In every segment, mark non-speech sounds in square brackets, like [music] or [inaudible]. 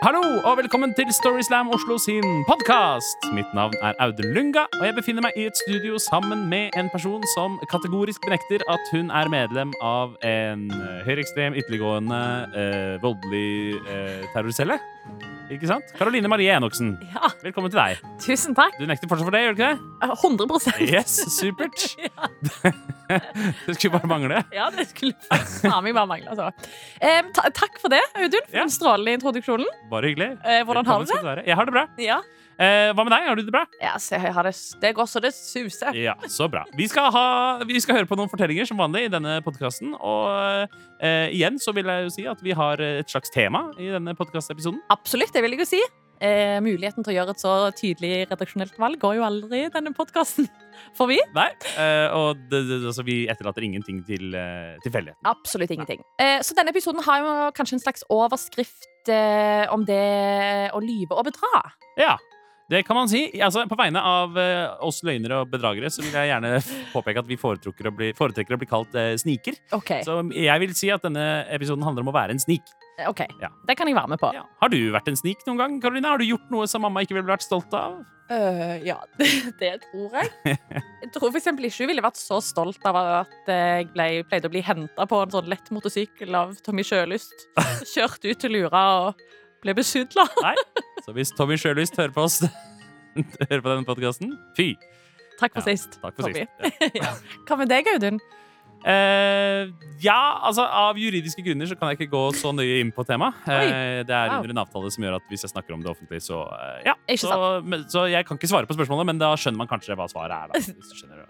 Hallo og velkommen til Storyslam Oslo sin podkast. Mitt navn er Audun Lunga, og jeg befinner meg i et studio sammen med en person som kategorisk benekter at hun er medlem av en eh, høyreekstrem, ytterliggående, eh, voldelig eh, terrorcelle. Ikke sant? Karoline Marie Enoksen, Ja, velkommen til deg. tusen takk. Du nekter fortsatt for det, gjør du ikke det? 100% Yes, supert. [laughs] [laughs] [laughs] det skulle bare mangle. Ja, det skulle faen bare mangle. Altså. Um, ta takk for det, Audun, for Ja. den strålende introduksjonen. Bare hyggelig. Uh, hvordan har du det? Jeg har det bra. Ja, Uh, hva med deg? Har du det bra? ja det, det går så det suser. Ja, så bra. Vi skal, ha, vi skal høre på noen fortellinger som vanlig i denne podkasten. Og uh, igjen så vil jeg jo si at vi har et slags tema i denne podkastepisoden. Absolutt, det vil jeg jo si. Eh, muligheten til å gjøre et så tydelig redaksjonelt valg går jo aldri i denne podkasten. [laughs] For vi? Nei, eh, og det, det, altså, vi etterlater ingenting til uh, tilfeldigheten. Absolutt ingenting. Eh, så denne episoden har jo kanskje en slags overskrift eh, om det å lyve og bedra. Ja, det kan man si. Altså, på vegne av eh, oss løgnere og bedragere så vil jeg gjerne [laughs] påpeke at vi foretrekker å bli, foretrekker å bli kalt eh, sniker. OK, Så jeg vil si at denne episoden handler om å være en snik. ok. Ja. Det kan jeg være med på. Ja. Har du vært en snik noen gang, Karoline? Har du gjort noe som mamma ikke ville vært stolt av? Øh, ja, [laughs] det, det tror jeg. [laughs] Jeg tror for eksempel ikke hun ville vært så stolt av at jeg ble, pleide å bli henta på en sånn lett motorsykkel av Tommy Sjølyst. Kjørt ut til Lura og ble besudla. [laughs] Nei. Så hvis Tommy Sjølyst hører på oss [laughs] Hører på denne podkasten, fy! Takk for Ja, sist. Takk for Tommy. sist. Ja. [laughs] Ja. Hva med deg, Audun? Uh, ja, altså av juridiske grunner så kan jeg ikke gå så nøye inn på temaet. Uh, det er Wow. under en avtale som gjør at hvis jeg snakker om det offentlig, så uh, ja. Så, men, så jeg kan ikke svare på spørsmålet, men da skjønner man kanskje hva svaret er. Da, skjønner.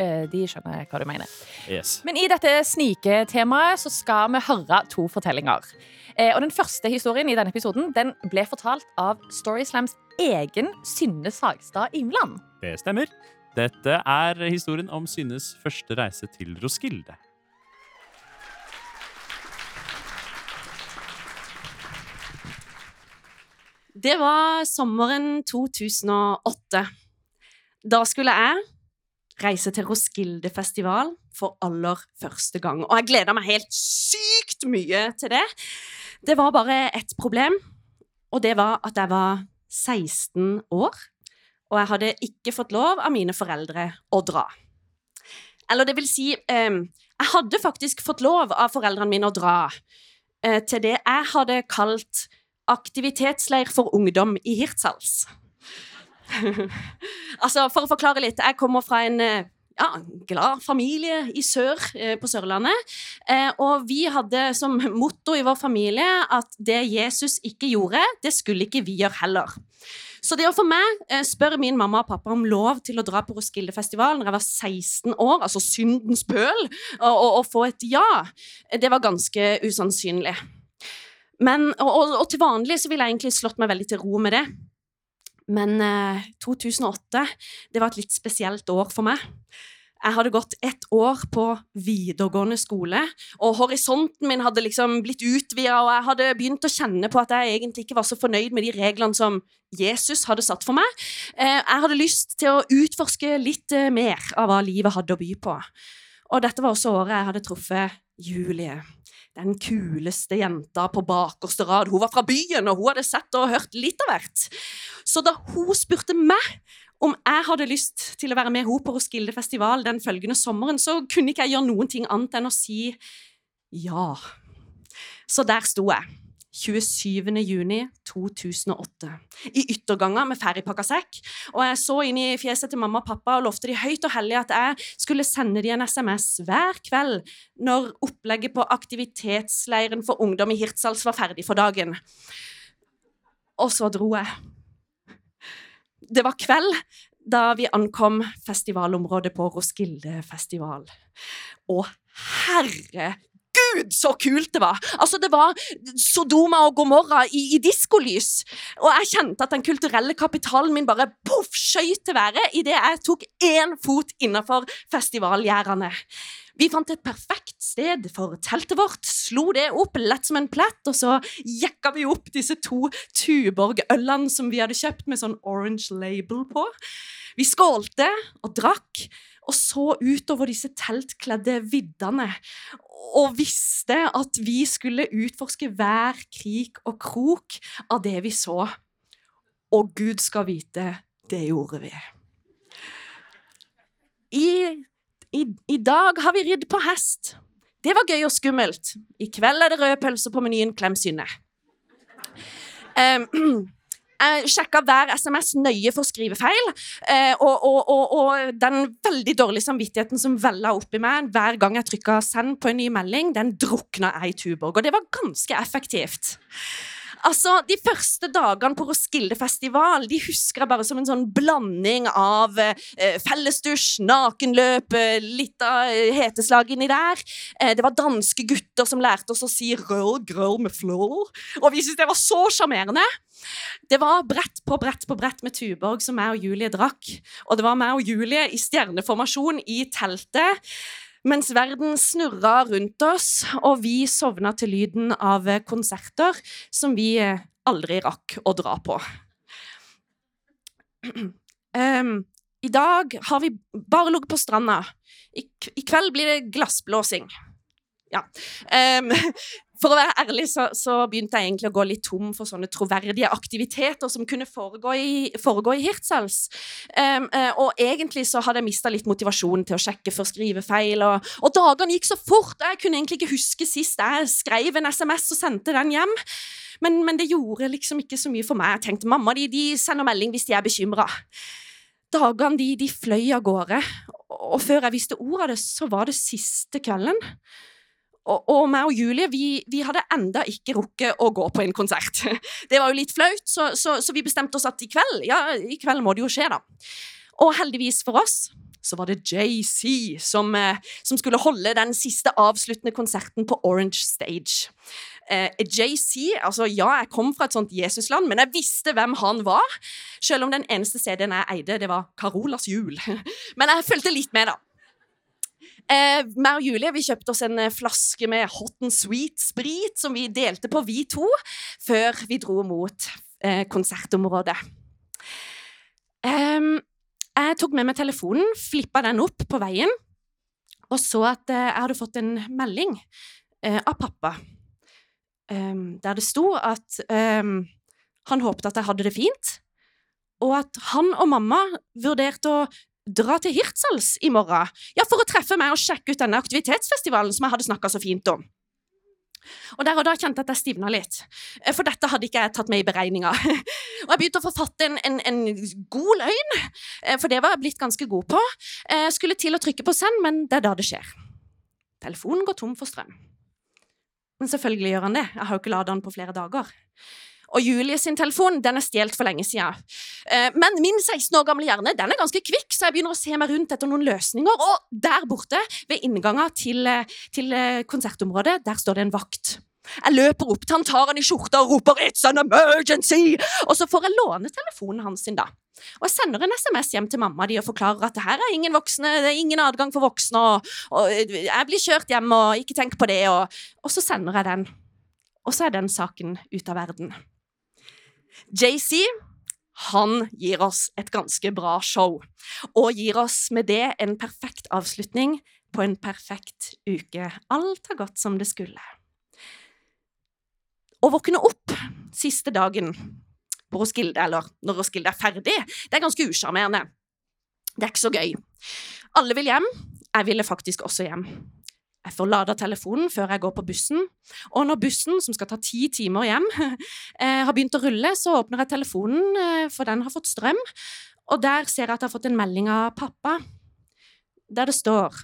Eh, de skjønner hva du mener. Yes. Men i dette sniketemaet så skal vi høre to fortellinger. Eh, og den første historien i denne episoden den ble fortalt av Storyslams egen Synne Sagstad Imland. Det stemmer. Dette er historien om Synnes første reise til Roskilde. Det var sommeren 2008. Da skulle jeg reise til Roskilde-festival for aller første gang. Og jeg gleda meg helt sykt mye til det. Det var bare ett problem, og det var at jeg var 16 år. Og jeg hadde ikke fått lov av mine foreldre å dra. Eller det vil si eh, Jeg hadde faktisk fått lov av foreldrene mine å dra eh, til det jeg hadde kalt aktivitetsleir for ungdom i Hirtshals. [laughs] altså, for å forklare litt, jeg kommer fra en eh, ja, glad familie i sør, eh, på Sørlandet. Eh, og vi hadde som motto i vår familie at det Jesus ikke gjorde, det skulle ikke vi gjøre heller. Så det å for meg eh, spørre min mamma og pappa om lov til å dra på Roskilde-festivalen når jeg var 16 år, altså syndens pøl, og, og, og få et ja, det var ganske usannsynlig. Men, og, og til vanlig så ville jeg egentlig slått meg veldig til ro med det. Men eh, 2008, det var et litt spesielt år for meg. Jeg hadde gått ett år på videregående skole, og horisonten min hadde liksom blitt utvida, og jeg hadde begynt å kjenne på at jeg egentlig ikke var så fornøyd med de reglene som Jesus hadde satt for meg. Eh, jeg hadde lyst til å utforske litt eh, mer av hva livet hadde å by på. Og dette var også året jeg hadde truffet Julie. Den kuleste jenta på bakerste rad. Hun var fra byen, og hun hadde sett og hørt litt av hvert. Så da hun spurte meg om jeg hadde lyst til å være med henne på Roskilde festival den følgende sommeren, så kunne ikke jeg gjøre noen ting annet enn å si ja. Så der sto jeg. 27. juni 2008. I ytterganger med ferdigpakka sekk. Og jeg så inn i fjeset til mamma og pappa og lovte de høyt og hellig at jeg skulle sende de en SMS hver kveld når opplegget på aktivitetsleiren for ungdom i Hirtshals var ferdig for dagen. Og så dro jeg. Det var kveld da vi ankom festivalområdet på Roskilde festival. Og herregud, så kult det var! Altså, det var Sodoma og Gomorra i, i diskolys. Og jeg kjente at den kulturelle kapitalen min bare poff skøyt til været idet jeg tok én fot innafor festivalgjerdene. Vi fant et perfekt sted for teltet vårt, slo det opp lett som en plett, og så jekka vi opp disse to Tuborg-ølene som vi hadde kjøpt med sånn orange label på. Vi skålte og drakk, og så utover disse teltkledde viddene og visste at vi skulle utforske hver krik og krok av det vi så. Og Gud skal vite, det gjorde vi. I, i, i dag har vi ridd på hest. Det var gøy og skummelt. I kveld er det røde pølser på menyen. Klem Synne. Um, [clears throat] jeg sjekka hver SMS nøye for skrivefeil, eh, og, og, og, og, den veldig dårlige samvittigheten som vella opp i meg hver gang jeg trykka 'send' på en ny melding, den drukna jeg i Tuborg, og det var ganske effektivt. Altså, De første dagene på Roskilde festival de husker jeg bare som en sånn blanding av eh, fellesdusj, nakenløp, eh, litt av eh, heteslag inni der. Eh, det var danske gutter som lærte oss å si 'roll grow med flow. Og vi syntes det var så sjarmerende. Det var brett på brett på brett med Tuborg som jeg og Julie drakk. Og det var meg og Julie i stjerneformasjon i teltet mens verden snurra rundt oss, og vi sovna til lyden av konserter som vi aldri rakk å dra på. Um, [clears throat] I dag har vi bare ligget på stranda. I, I, kveld blir det glassblåsing. Ja. Um, [laughs] for å være ærlig så, så, begynte jeg egentlig å gå litt tom for sånne troverdige aktiviteter som kunne foregå i, foregå i Hirtshals. Um, og egentlig så hadde jeg mista litt motivasjon til å sjekke for skrivefeil. Og, og dagene gikk så fort. Jeg kunne egentlig ikke huske sist jeg skrev en SMS og sendte den hjem. Men, men det gjorde liksom ikke så mye for meg. Jeg tenkte mamma de, de sender melding hvis de er bekymra. Dagene de, de fløy av gårde, og før jeg visste ordet av det, så var det siste kvelden og, og meg og Julie vi, vi, hadde enda ikke rukket å gå på en konsert. [laughs] Det var jo litt flaut, så, så, så, vi bestemte oss at i kveld ja, i kveld må det jo skje, da. Og heldigvis for oss så var det JC som, eh, som skulle holde den siste avsluttende konserten på Orange Stage. Eh, JC, altså ja, jeg kom fra et sånt Jesusland, men jeg visste hvem han var. Selv om den eneste CD-en jeg eide, det var Carolas jul. [laughs] Men jeg fulgte litt med, da. Eh, meg og Julie vi kjøpte oss en eh, flaske med hot and sweet-sprit som vi delte på, vi to, før vi dro mot eh, konsertområdet. Eh, jeg tok med meg telefonen, flippa den opp på veien, og så at eh, jeg hadde fått en melding eh, av pappa der det sto at han håpet at jeg hadde det fint, og at han og mamma vurderte å dra til Hirtshals i morgen, ja, for å treffe meg og sjekke ut denne aktivitetsfestivalen som jeg hadde snakka så fint om. Og Der og da kjente jeg at jeg stivna litt, eh, for dette hadde ikke jeg tatt med i beregninga. [laughs] Og jeg begynte å forfatte en, en, en, god løgn, eh, for det var jeg blitt ganske god på. Jeg eh, skulle til å trykke på send, men det er da det skjer. Telefonen går tom for strøm. Men selvfølgelig gjør han det, jeg har jo ikke lada den på flere dager. Og Julie sin telefon den er stjålet for lenge siden. Eh, men min 16 år gamle hjerne den er ganske kvikk, så jeg begynner å se meg rundt etter noen løsninger. Og der borte, ved inngangen til, eh, til eh, konsertområdet, der står det en vakt. Jeg løper opp til han, tar han i skjorta og roper 'It's an emergency!' Og så får jeg låne telefonen hans. sin da. Og Jeg sender en SMS hjem til mamma de og forklarer at det her er ingen voksne, det er ingen adgang for voksne, og, og jeg blir kjørt hjem, og ikke tenk på det. Og, og så sender jeg den. Og så er den saken ute av verden. JC han gir oss et ganske bra show, og gir oss med det en perfekt avslutning på en perfekt uke. Alt har gått som det skulle. Å våkne opp siste dagen på Roskilde, eller når Roskilde er ferdig, det er ganske usjarmerende. Det er ikke så gøy. Alle vil hjem. Jeg ville faktisk også hjem. Jeg får lada telefonen før jeg går på bussen. Og når bussen, som skal ta ti timer hjem, [laughs] eh, har begynt å rulle, så åpner jeg telefonen, eh, for den har fått strøm. Og der ser jeg at jeg har fått en melding av pappa, der det står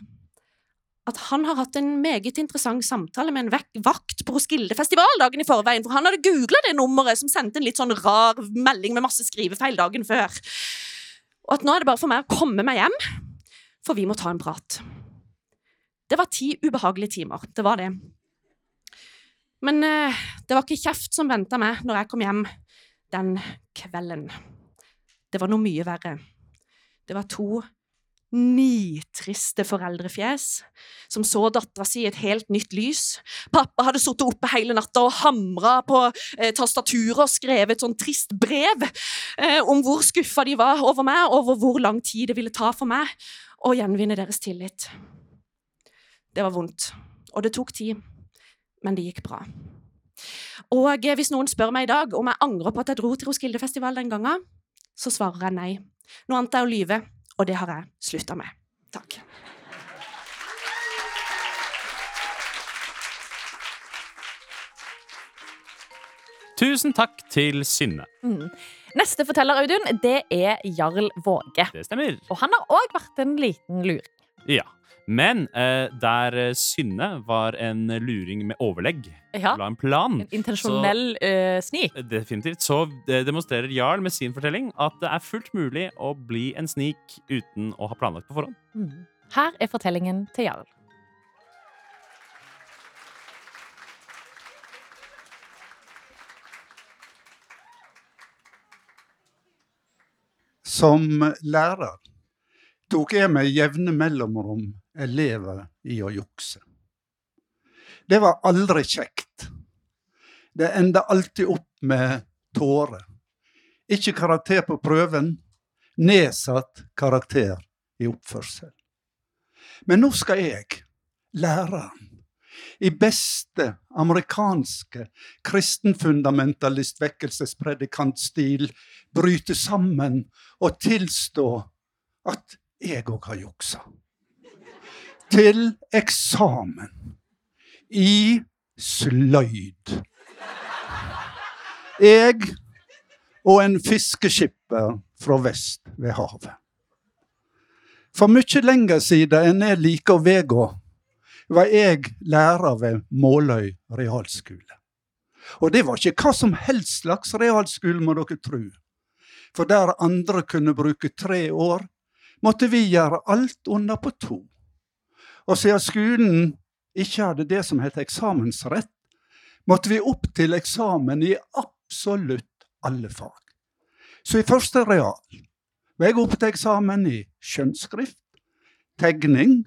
at han har hatt en meget interessant samtale med en vakt på Roskilde festival dagen i forveien, for han hadde googla det nummeret som sendte en litt sånn rar melding med masse skrivefeil dagen før. Og at nå er det bare for meg å komme meg hjem, for vi må ta en prat. Det var ti ubehagelige timer. Det var det. Men eh, det var ikke kjeft som venta meg når jeg kom hjem den kvelden. Det var noe mye verre. Det var to nitriste foreldrefjes som så dattera si i et helt nytt lys. Pappa hadde sittet oppe hele natta og hamra på eh, tastaturet og skrevet et sånn trist brev eh, om hvor skuffa de var over meg, over hvor lang tid det ville ta for meg å gjenvinne deres tillit. Det var vondt, og det tok tid, men det gikk bra. Og eh, hvis noen spør meg i dag om jeg angrer på at jeg dro til Roskildefestival den gangen, så svarer jeg nei. Noe annet er å lyve, og det har jeg slutta med. Takk. Tusen takk til Synne. Mm. Neste forteller, Audun, det er Jarl Våge. Det stemmer. Og han har òg vært en liten luring. Ja. Men eh, der eh, Synne var en luring med overlegg, Ja. la en plan En intensjonell uh, snik. Definitivt. Så eh, demonstrerer Jarl med sin fortelling at det er fullt mulig å bli en snik uten å ha planlagt på forhånd. Mm. Her er fortellingen til Jarl. Som lærer tok jeg med jevne mellomrom elever i å jukse. Det var aldri kjekt. Det enda alltid opp med tårer. Ikke karakter på prøven, nedsatt karakter i oppførsel. Men nå skal jeg, læreren, i beste amerikanske kristenfundamentalist vekkelsespredikantstil bryte sammen og tilstå at jeg òg har juksa. Til eksamen i sløyd. Jeg og en fiskeskipper fra vest ved havet. For mye lenger siden enn jeg liker å vedgå, var jeg lærer ved Måløy realskole. Og det var ikke hva som helst slags realskole, må dere tro. For der andre kunne bruke tre år, måtte vi gjøre alt under på to. Og siden skolen ikke hadde det som het eksamensrett, måtte vi opp til eksamen i absolutt alle fag. Så i første real var jeg oppe til eksamen i skjønnskrift, tegning,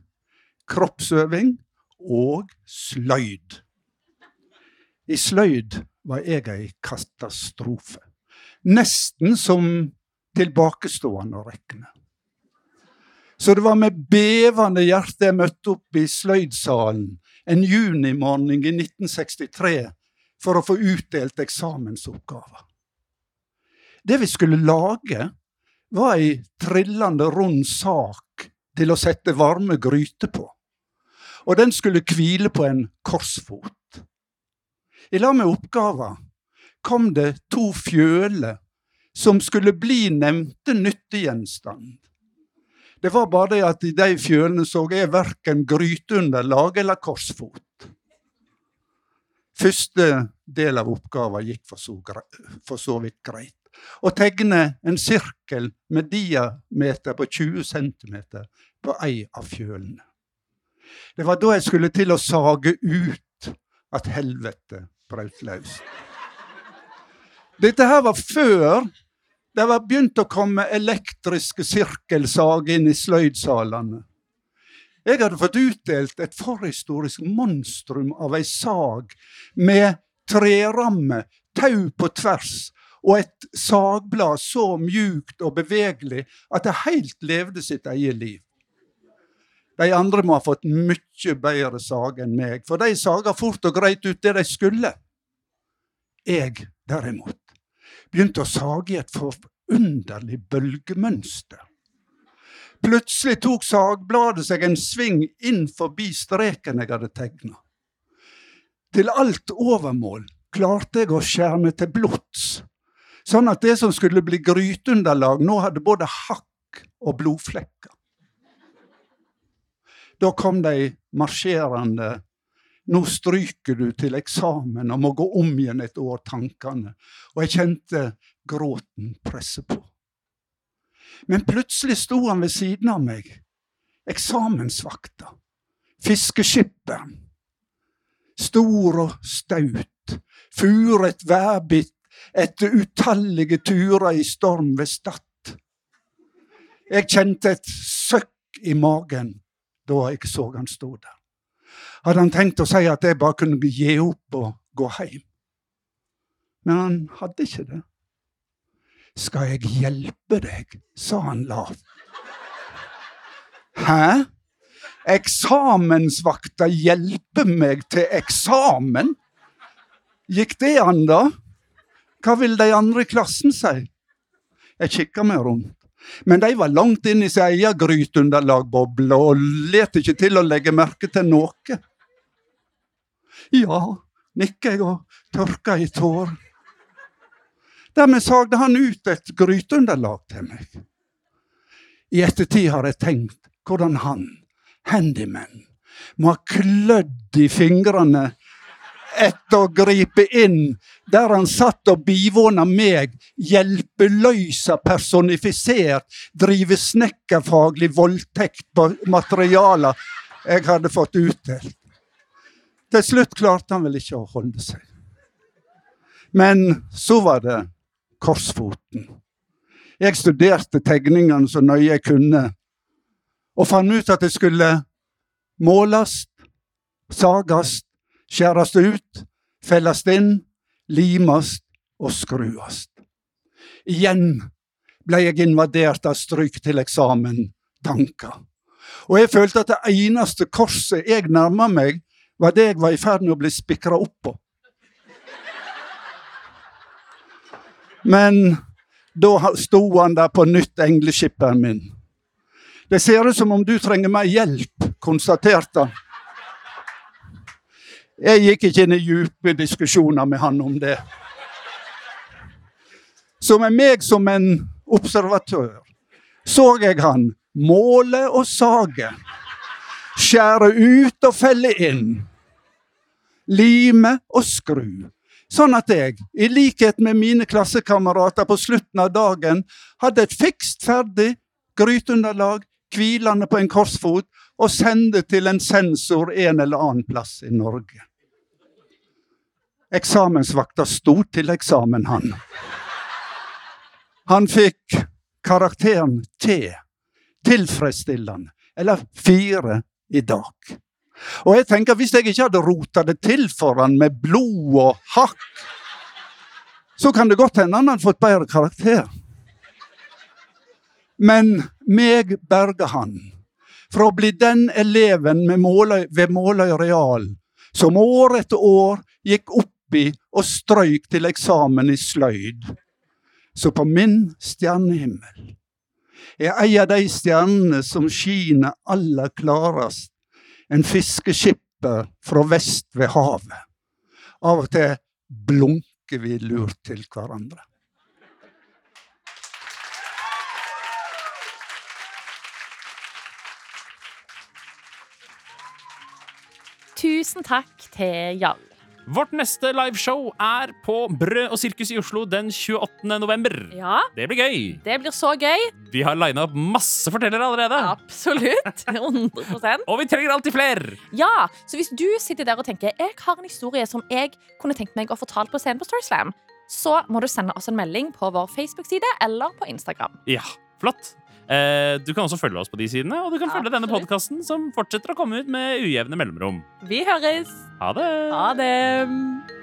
kroppsøving og sløyd. I sløyd var jeg ei katastrofe. Nesten som tilbakestående å regne. Så det var med bevende hjerte jeg møtte opp i sløydsalen en junimorgen i 1963 for å få utdelt eksamensoppgaver. Det vi skulle lage, var ei trillende rund sak til å sette varme gryter på. Og den skulle hvile på en korsfot. I lag med oppgava kom det to fjøler som skulle bli nevnte nyttegjenstand. Det var bare det at i de fjølene så jeg verken gryteunderlag eller korsfot. Første del av oppgaven gikk for så, for så vidt greit. Å tegne en sirkel med diameter på 20 cm på ei av fjølene. Det var da jeg skulle til å sage ut at helvete brøt løs. Dette her var før det var begynt å komme elektriske sirkelsag inn i sløydsalene. Jeg hadde fått utdelt et forhistorisk monstrum av ei sag med treramme, tau på tvers og et sagblad så mjukt og bevegelig at det helt levde sitt eget liv. De andre må ha fått mye bedre sag enn meg, for de saga fort og greit ut det de skulle. Jeg, derimot, begynte å sage i et forunderlig bølgemønster. Plutselig tok sagbladet seg en sving inn forbi streken jeg hadde tegna. Til alt overmål klarte jeg å skjerme til blods, sånn at det som skulle bli gryteunderlag, nå hadde både hakk og blodflekker. Da kom de marsjerende. Nå stryker du til eksamen og må gå om igjen et år, tankene. Og jeg kjente gråten presse på. Men plutselig sto han ved siden av meg, eksamensvakta, fiskeskipperen. Stor og staut, furet værbitt etter utallige turer i storm ved Stad. Jeg kjente et søkk i magen da jeg så han stå der. Hadde han tenkt å si at jeg bare kunne gi opp og gå hjem? Men han hadde ikke det. Skal jeg hjelpe deg? sa han lavt. Hæ? Eksamensvakta hjelper meg til eksamen? Gikk det an, da? Hva vil de andre i klassen si? Jeg kikka meg rundt. Men de var langt inn i sin egen gryteunderlagboble og let ikke til å legge merke til noe. Ja, nikker jeg og tørker i tårer. Dermed sagde han ut et gryteunderlag til meg. I ettertid har jeg tenkt hvordan han, handyman, må ha klødd i fingrene etter å gripe inn der han satt og bivåna meg, hjelpeløysa personifisert, drive snekkerfaglig voldtekt på materialer jeg hadde fått utdelt. Til slutt klarte han vel ikke å holde seg. Men så var det korsfoten. Jeg studerte tegningene så nøye jeg kunne, og fant ut at det skulle måles, sages, skjæres ut, felles inn, limes og skrues. Igjen ble jeg invadert av stryk til eksamen-tanker. Og jeg følte at det eneste korset jeg nærma meg, var det jeg var i ferd med å bli spikra opp på. Men da sto han der på nytt, engleskipperen min. Det ser ut som om du trenger mer hjelp, konstaterte han. Jeg gikk ikke inn i dype diskusjoner med han om det. Så med meg som en observatør så jeg han måle og sage, skjære ut og felle inn, lime og skru. Sånn at jeg, i likhet med mine klassekamerater på slutten av dagen, hadde et fikst ferdig gryteunderlag hvilende på en korsfot og sende til en sensor en eller annen plass i Norge. Eksamensvakta sto til eksamen, han. Han fikk karakteren T. Tilfredsstillende. Eller fire i dag. Og jeg tenker, Hvis jeg ikke hadde rota det til for han med blod og hakk, så kan det godt hende han hadde fått bedre karakter. Men meg berga han fra å bli den eleven Måløy, ved Måløy real som år etter år gikk oppi og strøyk til eksamen i sløyd. Så på min stjernehimmel er ei av de stjernene som skiner aller klarest en fiskeskipper fra vest ved havet. Av og til blunker vi lurt til hverandre. Tusen takk til Jarl. Vårt neste liveshow er på Brød og sirkus i Oslo den 28. november. Ja, Det blir gøy. det blir så gøy. Vi har lina opp masse fortellere allerede. Absolutt. [laughs] 100% Og vi trenger alltid flere. Ja, så hvis du sitter der og tenker Jeg har en historie som jeg kunne tenkt meg å fortelle på scenen på Storyslam, så må du sende oss en melding på vår Facebook-side eller på Instagram. Ja, flott. Eh, du kan også følge oss på de sidene, og du kan følge denne Absolutt. podkasten som fortsetter å komme ut med ujevne mellomrom. Vi høres. Ha det! Ha det.